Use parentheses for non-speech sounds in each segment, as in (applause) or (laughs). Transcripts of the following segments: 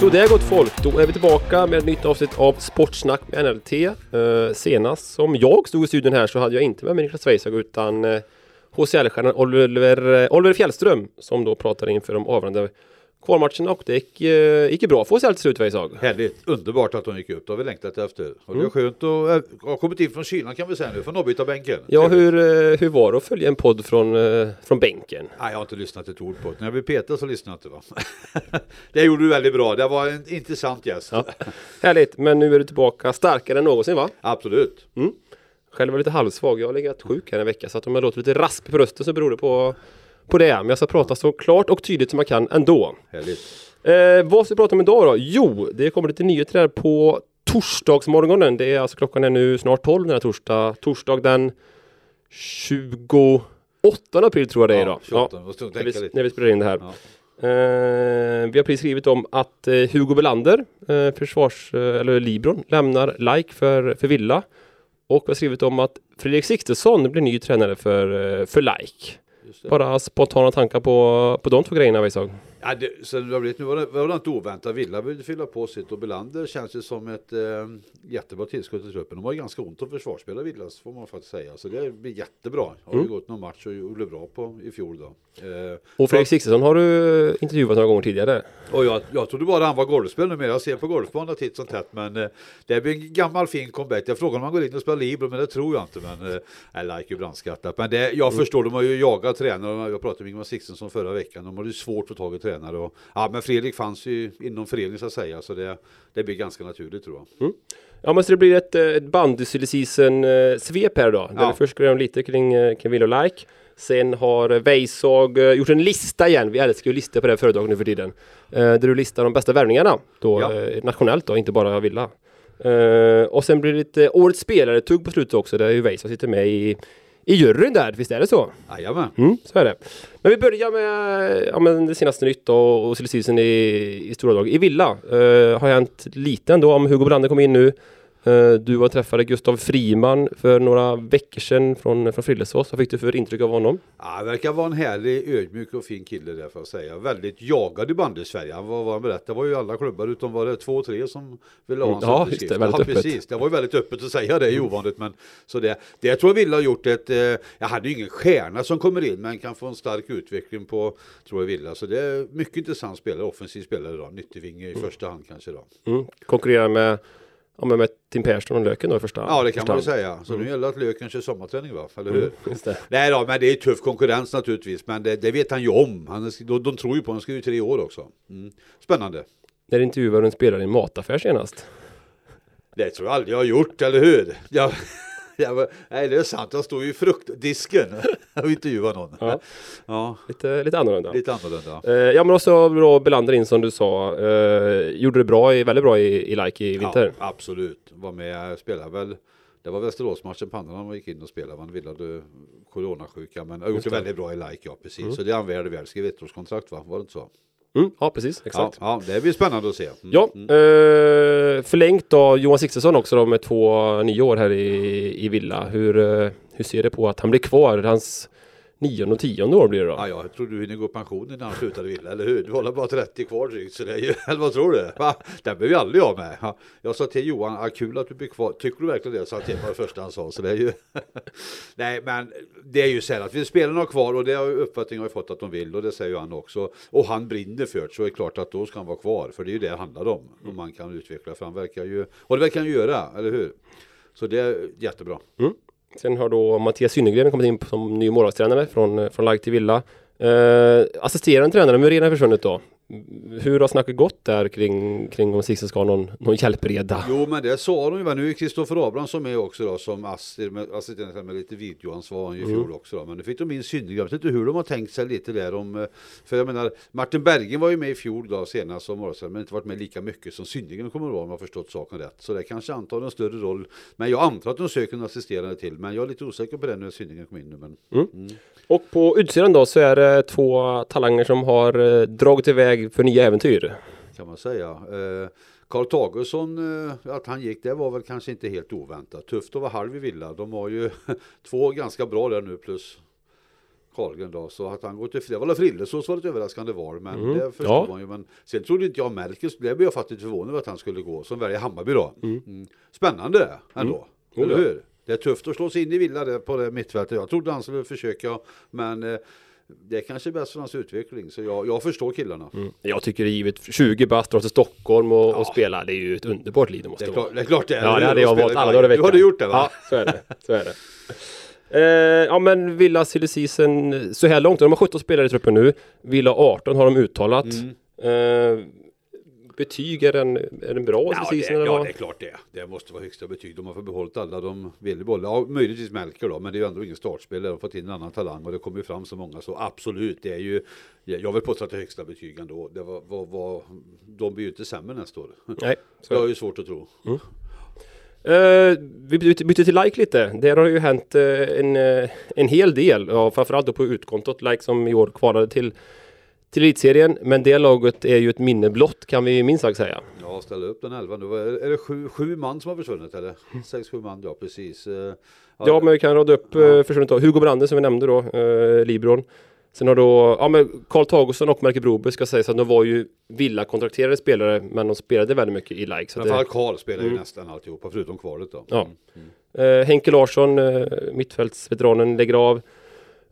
Så det är gott folk, då är vi tillbaka med ett nytt avsnitt av Sportsnack med NLT. Uh, eh, senast som jag stod i studion här så hade jag inte med mig Niklas Weissag utan eh, uh, HCL-stjärnan Oliver, uh, Oliver Fjällström som då pratade inför de avgörande kvalmatcherna och det gick, uh, gick bra för HCL till slut Weissag. Härligt, underbart att de gick upp, det har vi längtat efter. Och det är mm. skönt att ha kommit in från kylan kan vi säga nu, från avbytarbänken. Ja, hur, hur var det att följa en podd från, från bänken? Nej, jag har inte lyssnat ett ord på det. När jag blev petad så lyssnade jag inte va. (laughs) det gjorde du väldigt bra, det var en intressant gäst. Ja. Härligt, men nu är du tillbaka starkare än någonsin va? Absolut. Mm. Själv var lite halvsvag. Jag har legat sjuk här en vecka så att om jag låter lite rasp på rösten så beror det på, på det. Men jag ska prata så klart och tydligt som jag kan ändå. Härligt. Eh, vad ska vi prata om idag då? Jo, det kommer lite nyheter här på torsdagsmorgonen. Det är alltså klockan är nu snart 12 den här torsdag. Torsdag den 28 april tror jag det är idag. Ja, 28, ja, när, vi, när vi spelar in det här. Ja. Eh, vi har precis skrivit om att eh, Hugo Belander, eh, försvars, eh, eller Libron, lämnar like för, för Villa. Och vi har skrivit om att Fredrik Sixtesson blir ny tränare för, eh, för like. Bara spontana tankar på, på de två grejerna vi såg. Ja, det, så var, nu var det, var det inte oväntat. Villa vill fylla på sitt och Belander känns ju som ett eh, jättebra tillskott i truppen. De har ju ganska ont om försvarsspelare Villa får man faktiskt säga. Så det blir jättebra. Har mm. ju gått någon match och gjorde bra på i fjol då. Eh, och Fredrik Sixtesson har du intervjuat några gånger tidigare. Och jag, jag trodde bara han var golfspelare numera. Jag ser på golfbanan titt som tätt. Men eh, det blir en gammal fin comeback. Jag frågar om han går in och spelar Libro men det tror jag inte. Men eh, jag like ju brandskattat. Men det, jag mm. förstår, de har ju jagat tränare. Jag pratade med Ingemar Sixtesson förra veckan. De har ju svårt att få tag i tränare. Och, ja, men Fredrik fanns ju inom föreningen så att säga. Så det, det blir ganska naturligt tror jag. Mm. Ja men så det blir ett, eh, ett bandy season svep här då. Där vi först går igenom lite kring, eh, kring Will Like. Sen har Weissag eh, gjort en lista igen. Vi älskar ju listor på det här företaget nu för tiden. där du listar de bästa värvningarna. Då, ja. nationellt då, inte bara Villa. och sen blir det lite årets spelare-tugg på slutet också. Där ju Weissag sitter med i i juryn där, visst är det så? Jajamän. Mm, så är det. Men vi börjar med, ja, med det senaste nytt och, och silly i, i stora drag. I Villa uh, har hänt lite ändå om Hugo Brander kom in nu. Eh, du var träffade Gustav Friman för några veckor sedan från, från Frillesås. Vad fick du för intryck av honom? Ja, verkar vara en härlig, ödmjuk och fin kille där får jag säga. Väldigt jagad i bandy-Sverige. Han var, vad han berättade var ju alla klubbar utom var det två, tre som ville ha honom Ja, just det, väldigt ja, öppet. precis. Det var ju väldigt öppet att säga det, är ovanligt. Men, så det, det jag tror jag Villa har gjort ett, eh, jag hade ju ingen stjärna som kommer in, men kan få en stark utveckling på, tror jag Villa. Så det är mycket intressant spelare, offensiv spelare då, nyttigvinge i mm. första hand kanske då. Mm. Konkurrerar med Ja men med Tim Persson och Löken då i första Ja det kan man ju säga. Så mm. nu gäller det att Löken kör sommarträning va? Eller hur? Mm, Nej då, men det är tuff konkurrens naturligtvis. Men det, det vet han ju om. Han är, de, de tror ju på honom. Han ska ju tre år också. Mm. Spännande. När intervjuade du en spelare i en mataffär senast? Det tror jag aldrig jag har gjort, eller hur? Jag, (laughs) jag, nej, det är sant. Jag står ju i fruktdisken (laughs) och intervjuar någon. Ja. ja. Lite, lite annorlunda. Lite annorlunda. Eh, ja, men också då Belander in som du sa. Eh, gjorde det bra, väldigt bra i, i Like i vinter. Ja, absolut. Var med, spelade väl. Det var Västeråsmatchen på andra när man gick in och spelade. Man ville coronasjuka, men har gjort det väldigt bra i Like, ja precis. Mm. Så det använde vi väl. Skrev ettårskontrakt va? Var det inte så? Mm, ja, precis. Exakt. Ja, ja, det blir spännande att se. Mm. Ja, mm. eh, förlängt då Johan Sixtesson också då med två nya år här i, i Villa. Hur, eh, hur ser det på att han blir kvar? Hans nionde och tionde år blir det då. Ja, jag tror du hinner gå i pension innan han slutar Villa, eller hur? Du håller bara 30 kvar drygt, så det är ju, (laughs) eller vad tror du? Va? Den blir vi aldrig av med. Jag sa till Johan, ah, kul att du blir kvar. Tycker du verkligen det? Sa jag till mig det första han sa, så det är ju... (laughs) Nej, men det är ju så här att vi spelarna har kvar och det har uppfattningen har jag fått att de vill och det säger ju han också. Och han brinner för det, så är det klart att då ska han vara kvar, för det är ju det det handlar om. Om man kan utveckla, för han verkar ju, och det verkar han ju göra, eller hur? Så det är jättebra. Mm. Sen har då Mattias Synnergren kommit in som ny målvaktstränare från, eh, från Lag till Villa. Eh, assisterande tränare Muren har försvunnit då. Hur har snacket gått där kring, kring om Sixten ska ha någon, någon hjälpreda? Jo men det sa de ju, nu är Kristoffer Abrahamsson med också då som assistent med lite videoansvar i fjol mm. också då. Men nu fick de in Synnergren, jag vet inte hur de har tänkt sig lite där om, eh, för jag menar Martin Bergen var ju med i fjol då senast som målvakt men inte varit med lika mycket som Synnergren kommer att vara om jag har förstått saken rätt. Så det kanske antar en större roll. Men jag antar att de söker en assisterande till, men jag är lite osäker på det när Synnergren kom in nu. Men, mm. Mm. Och på utsidan då så är det två talanger som har eh, dragit iväg för nya äventyr. Kan man säga. Eh, Karl Tagesson, eh, att han gick, det var väl kanske inte helt oväntat. Tufft att vara halv i Villa. De har ju (laughs) två ganska bra där nu plus Karlgren då. Så att han går till Frillesås, Frillesås var ett överraskande val. Men Mm. det förstår Ja. man ju. Men sen trodde inte jag Melker, det blev jag faktiskt förvånad över att han skulle gå. Som väljer Hammarby då. Mm. Spännande ändå. Jo, Eller hur? Det är tufft att slå sig in i Villa där på det mittfältet. Jag trodde han skulle försöka. Men eh, det är kanske bäst för hans utveckling. Så jag, jag förstår killarna. Mm. Jag tycker det är givet 20 bast dra till Stockholm och, Ja. och spela. Det är ju ett underbart liv det måste Det är, vara. klart, det är klart det är. Ja, det hur? hade jag valt alla dagar i Du veckan. hade gjort det va? Ja, så är det. Så är det. Eh, ja men Villa silly season så här långt, de har 17 spelare i truppen nu. Villa 18 har de uttalat. Mm. Eh, betyg, är den, är den bra Ja, det, eller ja, det är klart det. Det måste vara högsta betyg. De har fått behållit alla de vill behålla. Ja, möjligtvis Melker då, men det är ju ändå ingen startspelare. De har fått in en annan talang och det kommer ju fram så många. Så absolut, det är ju, jag vill påstå att det är högsta betyg ändå. Det var, var, var, de blir ju inte sämre nästa år. Nej, (laughs) så Det är har ju svårt att tro. Eh, vi byter, byter till like lite. Där har det ju hänt eh, en, eh, en hel del. Ja, framförallt då på utkontot. Like som i år kvalade till, till elitserien. Men det laget är ju ett minne blott kan vi minst sagt säga. Ja, ställa upp den elva nu. Är det sju, sju man som har försvunnit eller? Sex, sju man, ja precis. Eh, Ja, men vi kan rada upp Ja. ja. försvunnit. Hugo Brander som vi nämnde då, eh, Libron. Sen har då, ja men Karl Tagosson och Melker Broberg ska sägas att de var ju Villa-kontrakterade spelare men de spelade väldigt mycket i like. Så Framförallt det, Karl spelar ju Mm. nästan alltihopa förutom kvalet då. Ja. Mm. eh, Henke Larsson, eh, mittfältsveteranen, lägger av.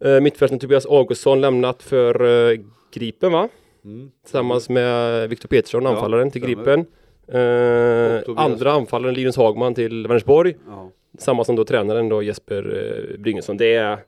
Eh, mittfälten Tobias Augustsson lämnat för eh, Gripen va? Mm. Tillsammans med Viktor Petersson, Ja, anfallaren till. Gripen. Eh, andra anfallaren Linus Hagman till Vänersborg. Ja. Samma som då tränaren då Jesper eh, Bryngesson. Det är,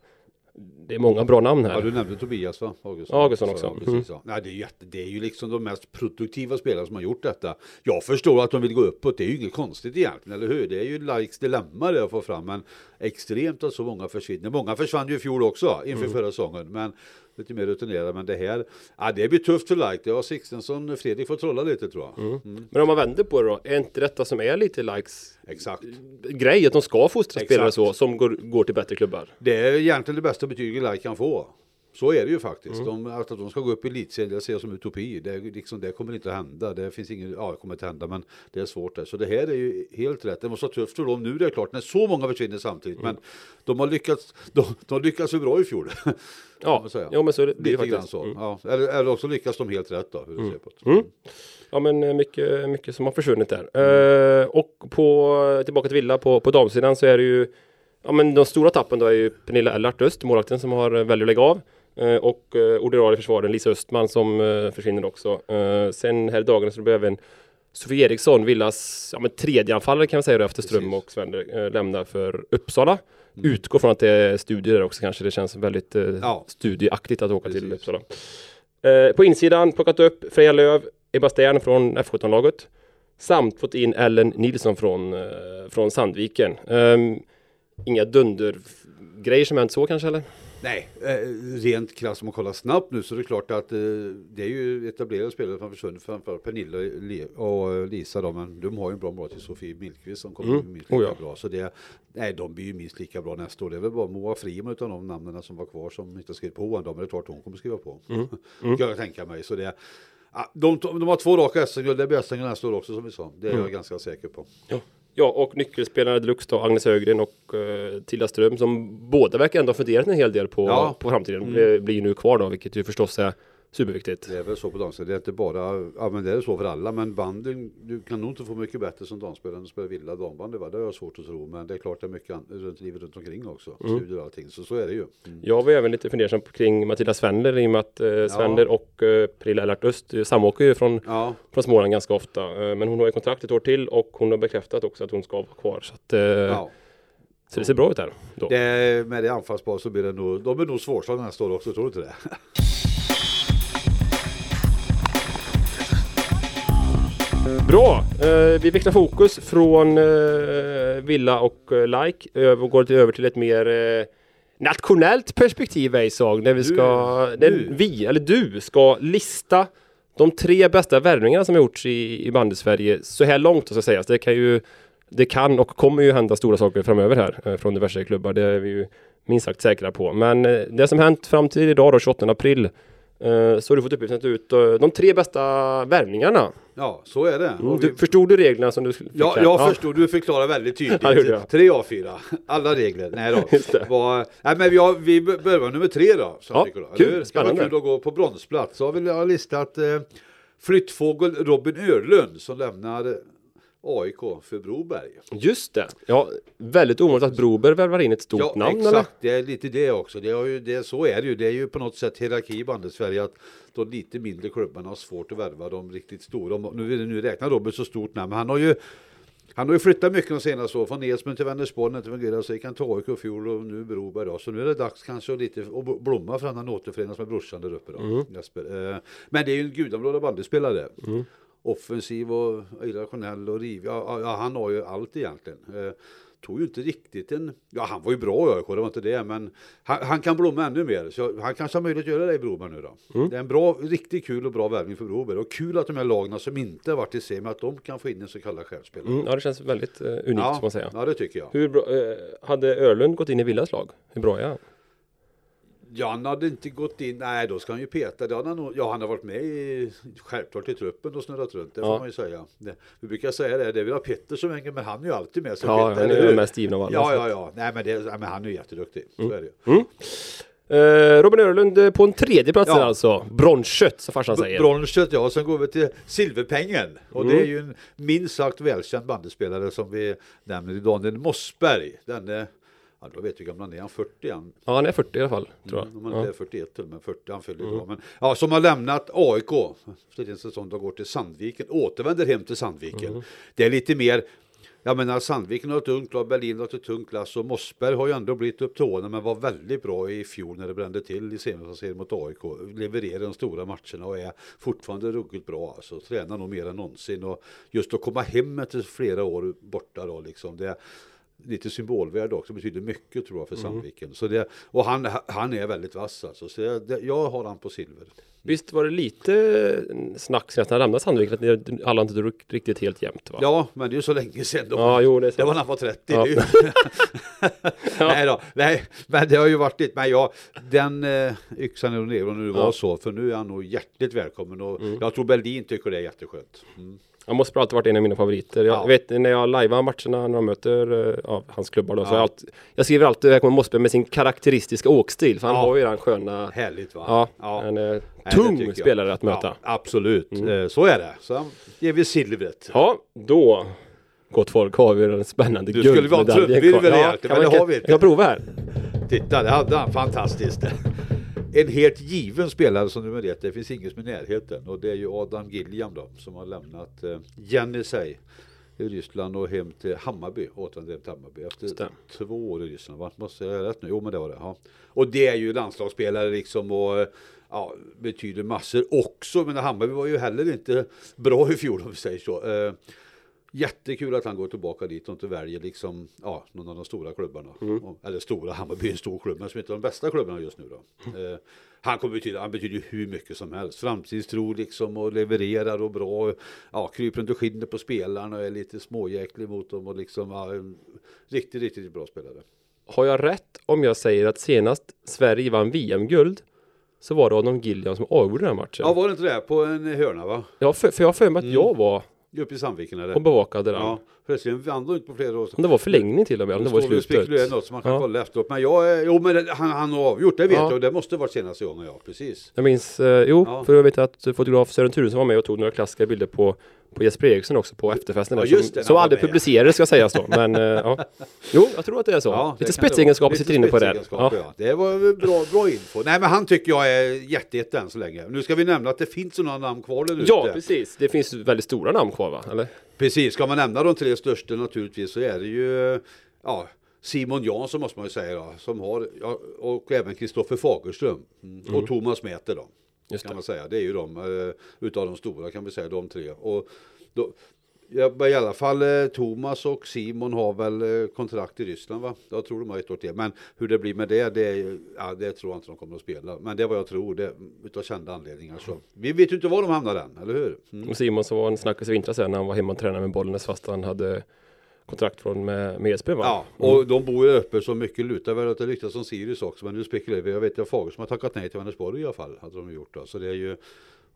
det är många bra namn här. Ja, du nämnde Tobias va? Augustsson, Augustsson Så, också. ja, Mm. Ja. Nej, det, är jätte, det är ju liksom de mest produktiva spelarna som har gjort detta. Jag förstår att de vill gå uppåt, det är ju inget konstigt egentligen, eller hur? Det är ju likes dilemma det att få fram, men extremt att så många försvinner. Många försvann ju i fjol också, inför Mm. förra säsongen, men lite mer rutinerade. Men det här, ja, det blir tufft för like. Det har Sixtensson, Fredrik får trolla lite tror jag. Mm. Men om man vänder på det då, är inte detta som är lite likes Exakt. grej? Att de ska fostra spelare så, som går, går till bättre klubbar? Det är egentligen det bästa betyget like kan få. Så är det ju faktiskt. Mm. De, att de ska gå upp i elitserien, det ser jag som utopi. Det, liksom, det kommer inte att hända. Det finns ingen, ja det kommer inte att hända men det är svårt där. Så det här är ju helt rätt. Det måste vara tufft för dem nu, det är klart, när så många försvinner samtidigt. Mm. Men de har lyckats, de, de har lyckats bra i fjol. Ja, (laughs) säga. ja men så är det, det är Lite grann faktiskt. så. Mm. Ja. Eller, eller också lyckas de helt rätt då, hur du ser på det. Mm. Ja men eh, mycket, mycket som har försvunnit där. Mm. Eh, och på, tillbaka till Villa på, på damsidan så är det ju Ja men de stora tappen då är ju Pernilla Ellert Öst, målvakten som har väljer att lägga av. Eh, och eh, ordinarie försvararen Lisa Östman som eh, försvinner också. Sen här i dagarna så blir även Sofie Eriksson, Villas ja, men tredje anfallare kan man säga då, efter Ström och Svender, lämnar för Uppsala. Utgår från att det är studier där också kanske. Det känns väldigt Ja. studieaktigt att åka till Precis. Uppsala. Eh, på insidan plockat upp Freja Löv, Ebba Stern från F17-laget. Samt fått in Ellen Nilsson från, från Sandviken. Ehm, inga dundergrejer som hänt så kanske eller? Nej, eh, rent krasst om man kollar snabbt nu så är det klart att eh, det är ju etablerade spelare som har försvunnit framförallt Pernilla och eh, Lisa då, men de har ju en bra mål till Sofie Milkvist som kommer Mm. minst lika Oh ja. bra. Så det, nej, de blir ju minst lika bra nästa år. Det är väl bara Moa Friman utav de namnen som var kvar som inte skrivit på ändå, men det är klart hon kommer skriva på. Mm. (laughs) kan jag tänka mig. Så det, de, de har två raka SM-guld, det blir SM nästa år också som vi sa. Det är Mm. jag ganska säker på. Ja, och nyckelspelarna deluxe då, Agnes Högren och uh, Tilda Ström som båda verkar ändå ha funderat en hel del på, Ja. på framtiden. Mm. Blir ju nu kvar då, vilket ju förstås är superviktigt. Det är väl så på damsidan. Det är inte bara, ja men det är så för alla. Men banden, du kan nog inte få mycket bättre som damspelare än att spela villa dambandy va? Det har jag svårt att tro. Men det är klart det är mycket runt livet runt omkring också. Studier och allting. Så så är det ju. Mm. Jag var även lite fundersam kring Matilda Svendler i och med att uh, Svendler och uh, Pernilla Ellert Öst eh, samåker ju från, Ja, från Småland ganska ofta. Eh, men hon har ju kontrakt ett år till och hon har bekräftat också att hon ska vara kvar. Så, att, eh, ja. så det ser bra ut här. Då. Det, med det anfallspar så blir det nog, de är nog svårslagna nästa år också, tror du inte det? (laughs) Bra! Eh, vi vecklar fokus från eh, Villa och eh, Like och går till, över till ett mer nationellt perspektiv Eisag. När vi ska, Du, när du. vi, eller du, ska lista de tre bästa värvningarna som har gjorts i, i bandy-Sverige så här långt ska sägas. Det kan ju det kan och kommer ju hända stora saker framöver här från diverse klubbar. Det är vi ju minst sagt säkra på. Men det som hänt fram till idag då, 28 april så har du fått uppgiften att ut eh, de tre bästa värvningarna. Ja, så är det. Mm, vi- du, förstod du reglerna som du fick Ja, jag förstod. Du förklarar väldigt tydligt. Ja. Tre A4. Alla regler. Nej då. (laughs) Var, nej, men vi, har, vi börjar med nummer tre då. Så Ja, kul. Hur? Det ska vara kul att gå på bronsplats. Så har vi listat eh, flyttfågel Robin Örlund som lämnar eh, AIK för Broberg. Just det. Ja, väldigt ovanligt att Broberg värvar in ett stort ja, namn exakt. eller? Det är lite det också. Det är ju, det, så är det ju. Det är ju på något sätt hierarki i bandet Sverige att de lite mindre klubbarna har svårt att värva de riktigt stora. Om- Nu, nu räknar Robin så stort namn, men han har ju han har ju flyttat mycket de senaste åren, från Edsbyn till Vänersborg, när inte fungerade, så gick han till AIK i fjol och nu Broberg då. Så nu är det dags kanske att lite att blomma för han återförenas med brorsan där uppe då, Jesper. Eh, Men det är ju en gudområde bandyspelare. Offensiv och irrationell och rivig. Ja, ja, han har ju allt egentligen. Eh, Tog ju inte riktigt en, ja han var ju bra i AIK, det var inte det, men han, han kan blomma ännu mer. Så han kanske har möjlighet att göra det i Broberg nu då. Det är en bra, riktigt kul och bra värvning för Broberg. Och kul att de här lagna som inte har varit i semi, att de kan få in en så kallad självspelare. Mm, ja, det känns väldigt eh, unikt ja, man säga. ja, det tycker jag. Hur bra, eh, hade Örlund gått in i Villas lag? Hur bra är han? Ja, han hade inte gått in, nej då ska han ju peta. Det hade han nog, ja, han har varit med i, självklart i truppen och snurrat runt, det får Ja. man ju säga. Det, vi brukar säga det, det är väl Petter som hänger, men han är ju alltid med. Så Ja, Petter, han är ju mest given av alla. Ja, ja, ja. Nej, men, det, nej, men han är ju jätteduktig. Så är det ju. Mm. Eh, Robin Örlund eh, på en tredje plats Ja. alltså. Bronskött som farsan B- säger. Bronset, ja. Sen går vi till silverpengen. Och Mm. det är ju en minst sagt välkänd bandespelare som vi nämner idag. Daniel Mossberg. Denne, ja då vet hur gammal han är. Han är 40 han. Ja, han är 40 i alla fall. Tror jag. Mm, om han Ja. Mm. inte är 41 till med 40, han fyller idag. Men, ja, som har lämnat AIK för en säsong då går till Sandviken, återvänder hem till Sandviken. Mm. Det är lite mer, jag menar Sandviken har ett ungt lag, Berlin har ett tungt klass och Mossberg har ju ändå blivit upp åren men var väldigt bra i fjol när det brände till i semifinalserien mot AIK. Levererar de stora matcherna och är fortfarande ruggigt bra alltså. Tränar nog mer än någonsin och just att komma hem efter flera år borta då liksom. Det, lite symbolvärde också, betyder mycket tror jag för Sandviken. Så det, och han, han är väldigt vass alltså. Så det, jag har han på silver. Visst var det lite snack sen att han lämnade Sandviken att det- alla inte drog riktigt helt jämnt va? Ja, men det är ju så länge sedan då. Ja, jo, det är det var sant. när han var 30. Ja. är ju- (laughs) (laughs) nej då, nej, men det har ju varit lite, men ja, den eh, yxan är och nu var Ja. så, för nu är han nog hjärtligt välkommen och jag tror Berlin tycker det är jätteskönt. Mm. Han måste alltid varit en av mina favoriter. Jag Ja. vet när jag lajvar matcherna när de möter eh, ja, hans klubbar då, så Ja. jag, alltid, jag skriver alltid Ekman Mossberg med sin karaktäristiska åkstil. För han Ja. har ju den sköna, Härligt va? ja, Ja. en eh, tung spelare att möta. Ja, absolut, eh, så är det. Så ger vi silvret. Ja, då Gott folk har vi den spännande Du skulle vi ha en guldmedaljen trumvirvel kvar. rejält, kan men det har vi inte. Jag provar här. Titta, det hade han. Fantastiskt. En helt given spelare som nummer ett. Det finns ingen som är i närheten. Och det är ju Adam Gilliam då. Som har lämnat eh, Jenisej i Ryssland och hem till Hammarby. Till Hammarby efter det. två år i Ryssland. Va? Måste jag rätt nu? Jo men det var det. Ja. Och det är ju landslagsspelare liksom. Och eh, ja, betyder massor också. Men Hammarby var ju heller inte bra i fjol om vi säger så. Eh, Jättekul att han går tillbaka dit och inte väljer liksom, ja, någon av de stora klubbarna. Och- Eller stora, Hammarby är en stor klubb, men som inte är de bästa klubbarna just nu då. Eh, han kommer betyda, han betyder hur mycket som helst. Framtidstro liksom och levererar och bra. Ja, kryper inte skinnet på spelarna och är lite småjäklig mot dem och liksom, ja, riktigt, riktigt bra spelare. Har jag rätt om jag säger att senast Sverige vann VM-guld så var det Adam Gilliam som avgjorde den här matchen? Ja, var det inte det? På en hörna va? Ja, för, för jag har för mig att Mm. jag var Uppe i Sandviken eller? och bevakade den. Ja, förresten vann de inte på flera år. Om det var förlängning till och med, om det var i slutet. spekulerar något som man kan Ja. kolla efteråt. Men jag, är- jo men det- han, han har avgjort, det vet Ja. jag. Det måste varit senaste gången, ja. Precis. Jag minns, eh, jo, Ja. för jag vet att fotograf Sören Turesson var med och tog några klassiska bilder på, på Jesper Eriksson också på efterfesten Ja, där, just som, det, som aldrig publicerades ska sägas då. Men eh, ja. Jo, jag tror att det är så. Ja, det Lite spetsegenskaper sitter inne på det. Ja. Ja. Det var bra, bra info. Nej men han tycker jag är jättejätte än så länge. Nu ska vi nämna att det finns några namn kvar där ute. ja, precis. Det finns väldigt stora namn kvar va? Eller? Precis, ska man nämna de tre största naturligtvis så är det ju ja, Simon Jansson måste man ju säga då, som har, och även Kristoffer Fagerström mm. och Thomas Mäter då. Just kan det. man säga. Det är ju de eh, utav de stora kan vi säga, de tre. Och då, ja, I alla fall eh, Thomas och Simon har väl eh, kontrakt i Ryssland va? Jag tror de har ett år till. Men hur det blir med det, det, ja, det tror jag inte de kommer att spela. Men det är vad jag tror, det, utav kända anledningar. Så. Vi vet ju inte var de hamnar än, eller hur? Mm. Och Simon som var en snackis i vintras när han var hemma och tränade med Bollnäs fast han hade kontrakt från med, med Edsbyn va? Ja, och de bor ju uppe så mycket lutar väl att det ryktas om Sirius också. Men nu spekulerar vi. Jag vet att Fagersson har tackat nej till Vänersborg i alla fall. Hade de gjort då. Så det är ju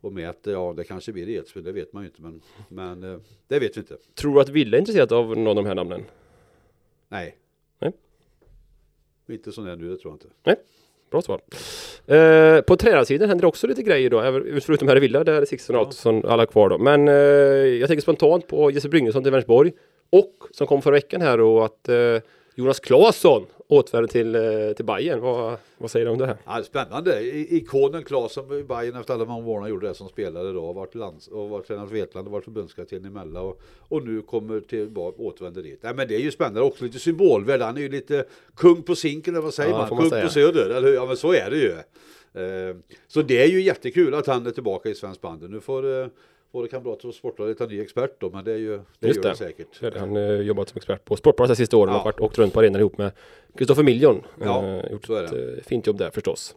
och med att ja, det kanske blir Edsbyn. Det vet man ju inte. Men, men eh, det vet vi inte. Tror du att Ville är intresserad av någon av de här namnen? Nej. Nej. Inte som det är nu, det tror jag inte. Bra svar. Eh, på tränarsidan händer också lite grejer då, även- förutom här i Villa där är Sixten och Ja. Alla kvar då. Men eh, jag tänker spontant på Jesse Bryngesson till Vänersborg och som kom förra veckan här och att eh, Jonas Claesson återvänder till, eh, till Bayern. Vad, vad säger du om det här? Ja, spännande. I- Ikonen Klasen i Bayern efter alla de åren gjorde det som spelare då. Och varit, lands, och varit tränat för Vetlanda varit förbundskapten emellan. Och, och nu kommer tillbaka, återvänder dit. Nej, men det är ju spännande också. Lite symbolvärde. Han är ju lite kung på sinken eller vad säger Ja, man? man Kung säga. på söder. Eller hur? Ja men så är det ju. Eh, så det är ju jättekul att han är tillbaka i svensk bandy. Nu får eh, våra kamrater och sportare leta ny expert då. Men det är ju det Just gör det. det säkert. Så är det. Han har jobbat som expert på Sportbladet de sista åren Ja. och varit, åkt runt på arenan ihop med Kristoffer Miljon. Ja, Eh, gjort är ett det. eh, fint jobb där förstås.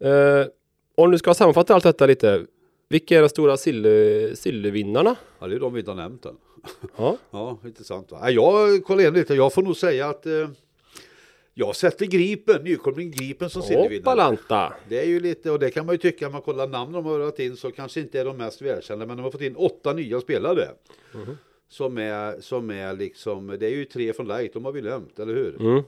Eh, om du ska sammanfatta allt detta lite. Vilka är de stora sill- sillvinnarna? Ja, det är de vi inte har nämnt än. Ja. (laughs) Ja, intressant. Va? Jag kollar igenom lite. Jag får nog säga att eh, jag sätter Gripen, nykomling Gripen som. Hoppalanta! Det är ju lite, och det kan man ju tycka, om man kollar namn de har rört in så kanske inte är de mest välkända, men de har fått in åtta nya spelare. Mhm. Som är, som är liksom, det är ju tre från Light, de har vi glömt, eller hur? Mm.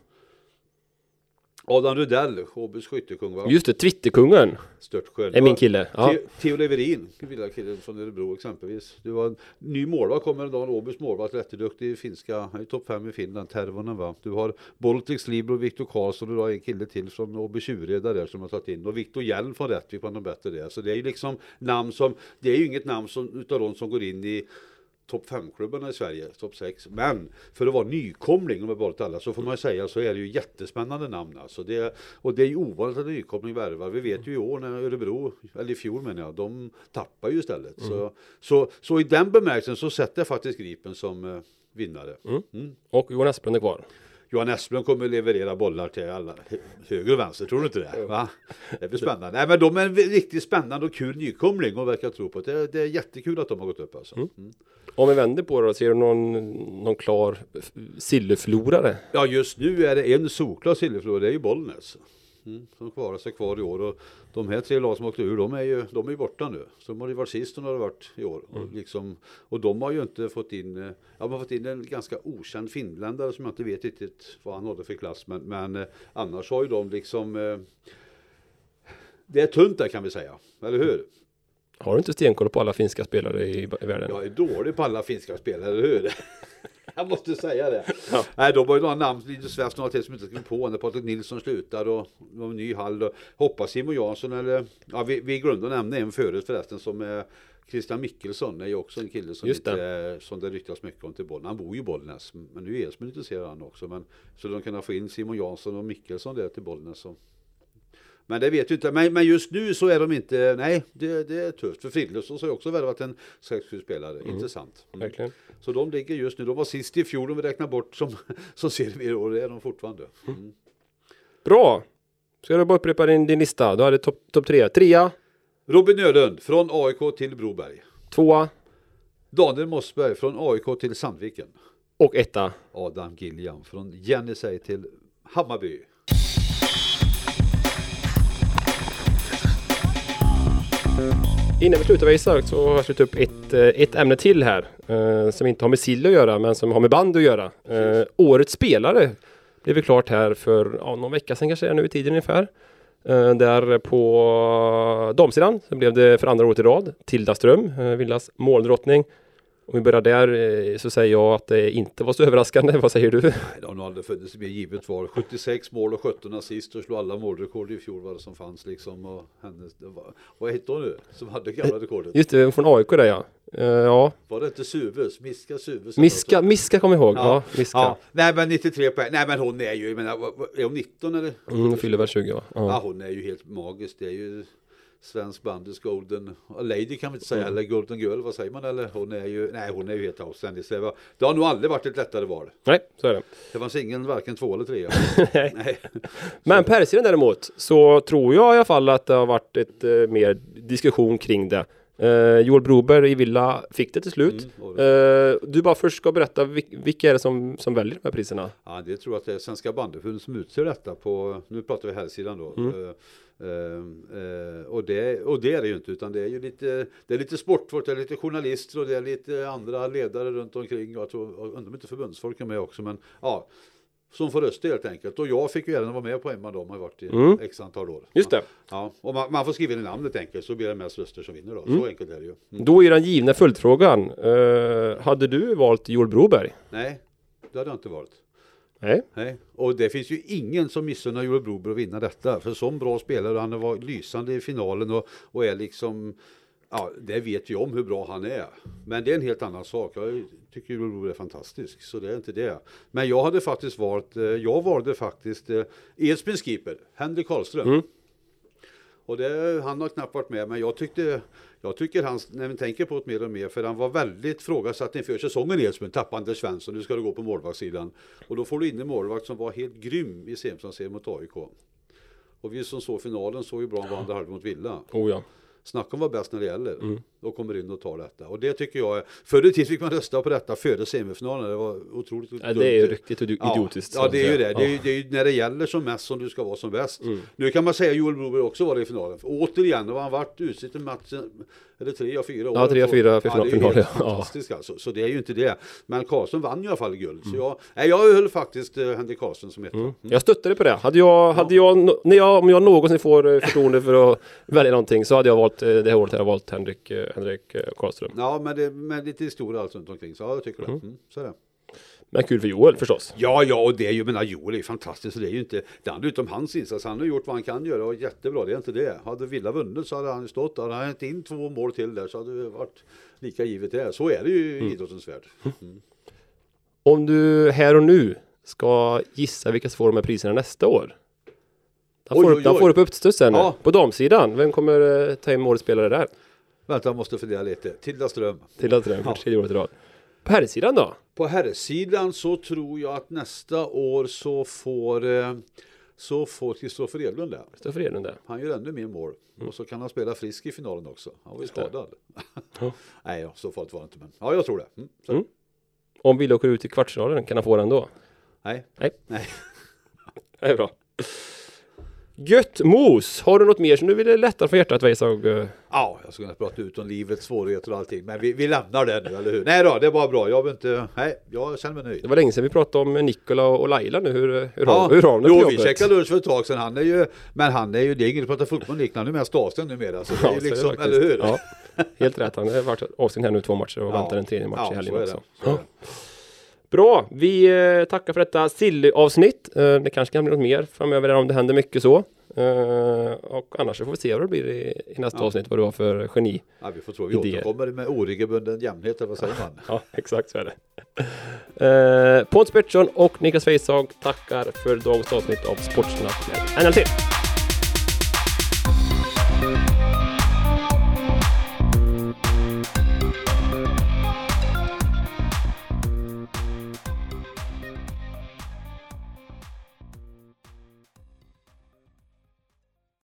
Adam Rudell, Åbys skyttekung va? Just det, Twitterkungen Störtskön. är min kille. Ja. Theo- Theo Leverin, killen från Örebro exempelvis. Du var en ny målvakt, kommer en Åbys målvakt, jätteduktig i finska, han är topp fem i Finland, Tervonen va. Du har Boltics Libro, Viktor Karlsson och du har en kille till från Åby Tjureda där som har tagit in. Och Viktor Hjelm från Rättvik var någon bättre där. Så det är ju liksom namn som, det är ju inget namn som, utav de som går in i topp 5-klubbarna i Sverige, topp 6. Men för att vara nykomling, om vi bara alla, så får man ju säga så är det ju jättespännande namn alltså. Det, och det är ju ovanligt att en nykomling värvar. Vi vet ju i år när Örebro, eller i fjol menar jag, de tappar ju istället. Så, så, så i den bemärkelsen så sätter jag faktiskt Gripen som eh, vinnare. Mm. Och Johan Esplund är kvar. Johan Esplund kommer leverera bollar till alla hö- höger och vänster, tror du inte det? Va? Det blir spännande. Nej, men de är en riktigt spännande och kul nykomling och verkar tro på det. Det är jättekul att de har gått upp alltså. Mm. Om vi vänder på det då, ser du någon, någon klar silleflorare? Ja, just nu är det en solklar silverflora, det är ju Bollnäs. Mm, som klarar sig kvar i år och de här tre lag som åkte ur, de är ju, de är ju borta nu. Så de har ju varit sist och har varit i år. Och, liksom, och de har ju inte fått in, eh, ja, de har fått in en ganska okänd finländare som jag inte vet riktigt vad han hade för klass. Men, men eh, annars har ju de liksom, eh, det är tunt där kan vi säga, eller hur? Har du inte stenkoll på alla finska spelare i, i världen? Jag är dålig på alla finska spelare, eller hur? (laughs) Jag måste säga det. Nej, de har ju några namn, Linus Svensson några till som inte skrivit på. När Patrik Nilsson slutar och de har en ny hall. Och hoppas Simon Jansson eller, ja vi, vi glömde nämna en förut förresten som är Christian Mikkelsson är ju också en kille som, Just det. inte, är- som det ryktas mycket om till Bollnäs. Han bor ju i Bollnäs, men nu är Esbjörn intresserad han också. Men, så de kan få in Simon Jansson och Mikkelsson där till Bollnäs. Så. Men det vet vi inte. Men, men just nu så är de inte, nej det, det är tufft. För Fridolfsson har ju också värvat en 6-7 spelare. Intressant. Mm. Verkligen. Så de ligger just nu, de var sist i fjol om vi räknar bort som, (laughs) som ser vi och det är de fortfarande. Mm. Bra! Ska du bara upprepa din, din lista? Du hade topp top tre. Trea, Robin Nölund från AIK till Broberg. tvåa Daniel Mossberg från AIK till Sandviken. och etta. Adam Gilliam från Jennisej till Hammarby. Innan vi slutar Isak så har jag skrivit upp ett, eh, ett ämne till här. Eh, som inte har med sill att göra men som har med band att göra. Eh, årets spelare blev väl klart här för ja, någon vecka sedan kanske är nu i tiden ungefär. Eh, där på damsidan så blev det för andra året i rad Tilda Ström, eh, Villas måldrottning. Om vi börjar där eh, så säger jag att det inte var så överraskande. (laughs) Vad säger du? Nej, det har nog aldrig funnits mer givet var. 76 mål och 17 assist och slog alla målrekord i fjol var det som fanns liksom. Och hennes, var, vad hette hon nu som hade gamla rekordet? Just det, från AIK där ja. Eh, ja, Var det inte Suves? Miska Suves? Miska, Miska jag ihåg. Ja, Ja, Miska. Ja, nej men 93 poäng. Nej men hon är ju, jag menar, är hon 19 eller? Mm, hon fyller väl 20 va? Ja. Ja. hon är ju helt magisk. Det är ju svensk bandys golden lady kan vi inte säga Mm. eller golden girl, vad säger man eller? Hon är ju, nej hon är ju helt. Så det, var, det har nog aldrig varit ett lättare val. Nej, så är det. Det fanns ingen varken två eller trea. (laughs) Nej. (laughs) Men Persilen däremot så tror jag i alla fall att det har varit ett eh, mer diskussion kring det. Eh, Joel Broberg i Villa fick det till slut. Mm, Eh, du bara först ska berätta vil- vilka är det som, som väljer de här priserna? Ja, det tror jag att det är Svenska bandyförbundet som utser detta på, nu pratar vi här sidan då. Mm. Eh, och, det, och det är det ju inte, utan det är ju lite, det är lite sportfolk, det är lite journalister och det är lite andra ledare runt omkring. Jag tror, undrar om inte förbundsfolk är med också, men ja, som får rösta helt enkelt. Och jag fick ju äran att vara med på Emma, de har varit i Mm. x antal år. Just det. Ja, och man, man får skriva in namnet enkelt, så blir det mest röster som vinner då. Mm. Så enkelt är det ju. Mm. Då är den givna följdfrågan. Eh, hade du valt Joel Broberg? Nej, det hade jag inte valt. Nej. Nej, och det finns ju ingen som missunnar Joel Broberg att vinna detta. För som bra spelare, han varit lysande i finalen och, och är liksom, ja, det vet ju om hur bra han är. Men det är en helt annan sak. Jag tycker Joel Broberg är fantastisk, så det är inte det. Men jag hade faktiskt valt, eh, jag valde faktiskt eh, Edsbyns keeper, Henrik Karlström. Mm. Och det, han har knappt varit med, men jag tyckte jag tycker han, när vi tänker på det mer och mer, för han var väldigt frågasatt inför säsongen i Edsbyn, tappade Anders Svensson, nu ska du gå på målvaktssidan. Och då får du in en målvakt som var helt grym i semifinalserien mot AIK. Och vi som såg finalen såg ju bra han var andra halvlek mot Villa. Oh ja. Snacka om vad bäst när det gäller. Mm. Och kommer in och tar detta. Och det tycker jag är, förr i tiden fick man rösta på detta före semifinalen, det var otroligt Ja, det är ju riktigt idi- Ja, idiotiskt. Ja, det är ju det. Ja. Det är ju, det är ju när det gäller som mest som du ska vara som bäst. Mm. Nu kan man säga Joel Broberg också var det i finalen. För återigen, har han varit utsett i matchen, eller tre av fyra år. Ja, tre av fyra för ja, det är ju final, helt fantastiskt alltså. Så det är ju inte det. Men Karlsson vann ju i alla fall guld. Mm. Så jag, nej, jag höll faktiskt eh, Henrik Karlsson som etta. Mm. Jag stöttade på det. Hade jag, hade jag, när jag, om jag någonsin får eh, förtroende för att (laughs) välja någonting så hade jag valt, eh, det här året hade jag valt Henrik, Henrik eh, Karlström. Ja, men, det, men lite historia alltså runt omkring. Så ja, jag tycker det. Mm, så är det. Men kul för Joel förstås. Ja, ja, och det är ju, menar Joel är ju fantastisk. Så det är ju inte, det handlar ju inte om hans insats. Han har gjort vad han kan göra och jättebra, det är inte det. Hade Villa vunnit så hade han stått där. Hade han inte in två mål till där så hade det varit lika givet det. Så är det ju Mm. i idrottens värld. Mm. Om du här och nu ska gissa vilka som får de här priserna nästa år. Han Oj, får, oj, upp, han oj. får upp uppstudsen Ja. på damsidan. Vem kommer eh, ta hem årets spelare där? Vänta, jag måste fundera lite. Tilda Ström. Till att för tredje året i rad. På herrsidan då? På herrsidan så tror jag att nästa år så får eh, så får Kristoffer Edlund det. Stoffer Edlund där. Han gör ännu mer mål. Och så kan han spela frisk i finalen också. Han var ju det. skadad. Ja. (laughs) Nej, ja, så farligt var det inte. Men ja, jag tror det. Mm. Mm. Om Wille åker ut i kvartsfinalen, kan han få den då? Nej. Nej. Nej. (laughs) Det är bra. Gött mos! Har du något mer som du vill lätta från hjärtat Weissag? Eh, Ja, jag skulle kunna prata ut om livets svårigheter och allting. Men vi, vi lämnar det nu, eller hur? Nej då, det var bra. Jag vill inte... Nej, jag känner mig nöjd. Det var länge sedan vi pratade om Nikola och Laila nu. Hur, hur, Ja, hur har de det jo, vi käkade lunch för ett tag sedan. Han är ju, men han är ju, det är inget att prata fotboll liknande, han är mest avstängd numera. Så det är Ja, så är det liksom, eller hur? Ja, helt rätt. Han har varit avstängd här nu två matcher och Ja. väntar en tredje match ja, i helgen också. Bra, vi eh, tackar för detta silly-avsnitt. Eh, det kanske kan bli något mer framöver om det händer mycket så. Eh, och annars så får vi se vad det blir i, nästa Ja. avsnitt, vad du har för geni. Ja, vi får tro vi Idéer. återkommer med oregelbunden jämnhet, eller vad säger man? (laughs) Ja, exakt så är det. Eh, Pontus Pettersson och Niklas Weissag tackar för dagens avsnitt av Sportsnack med NLT.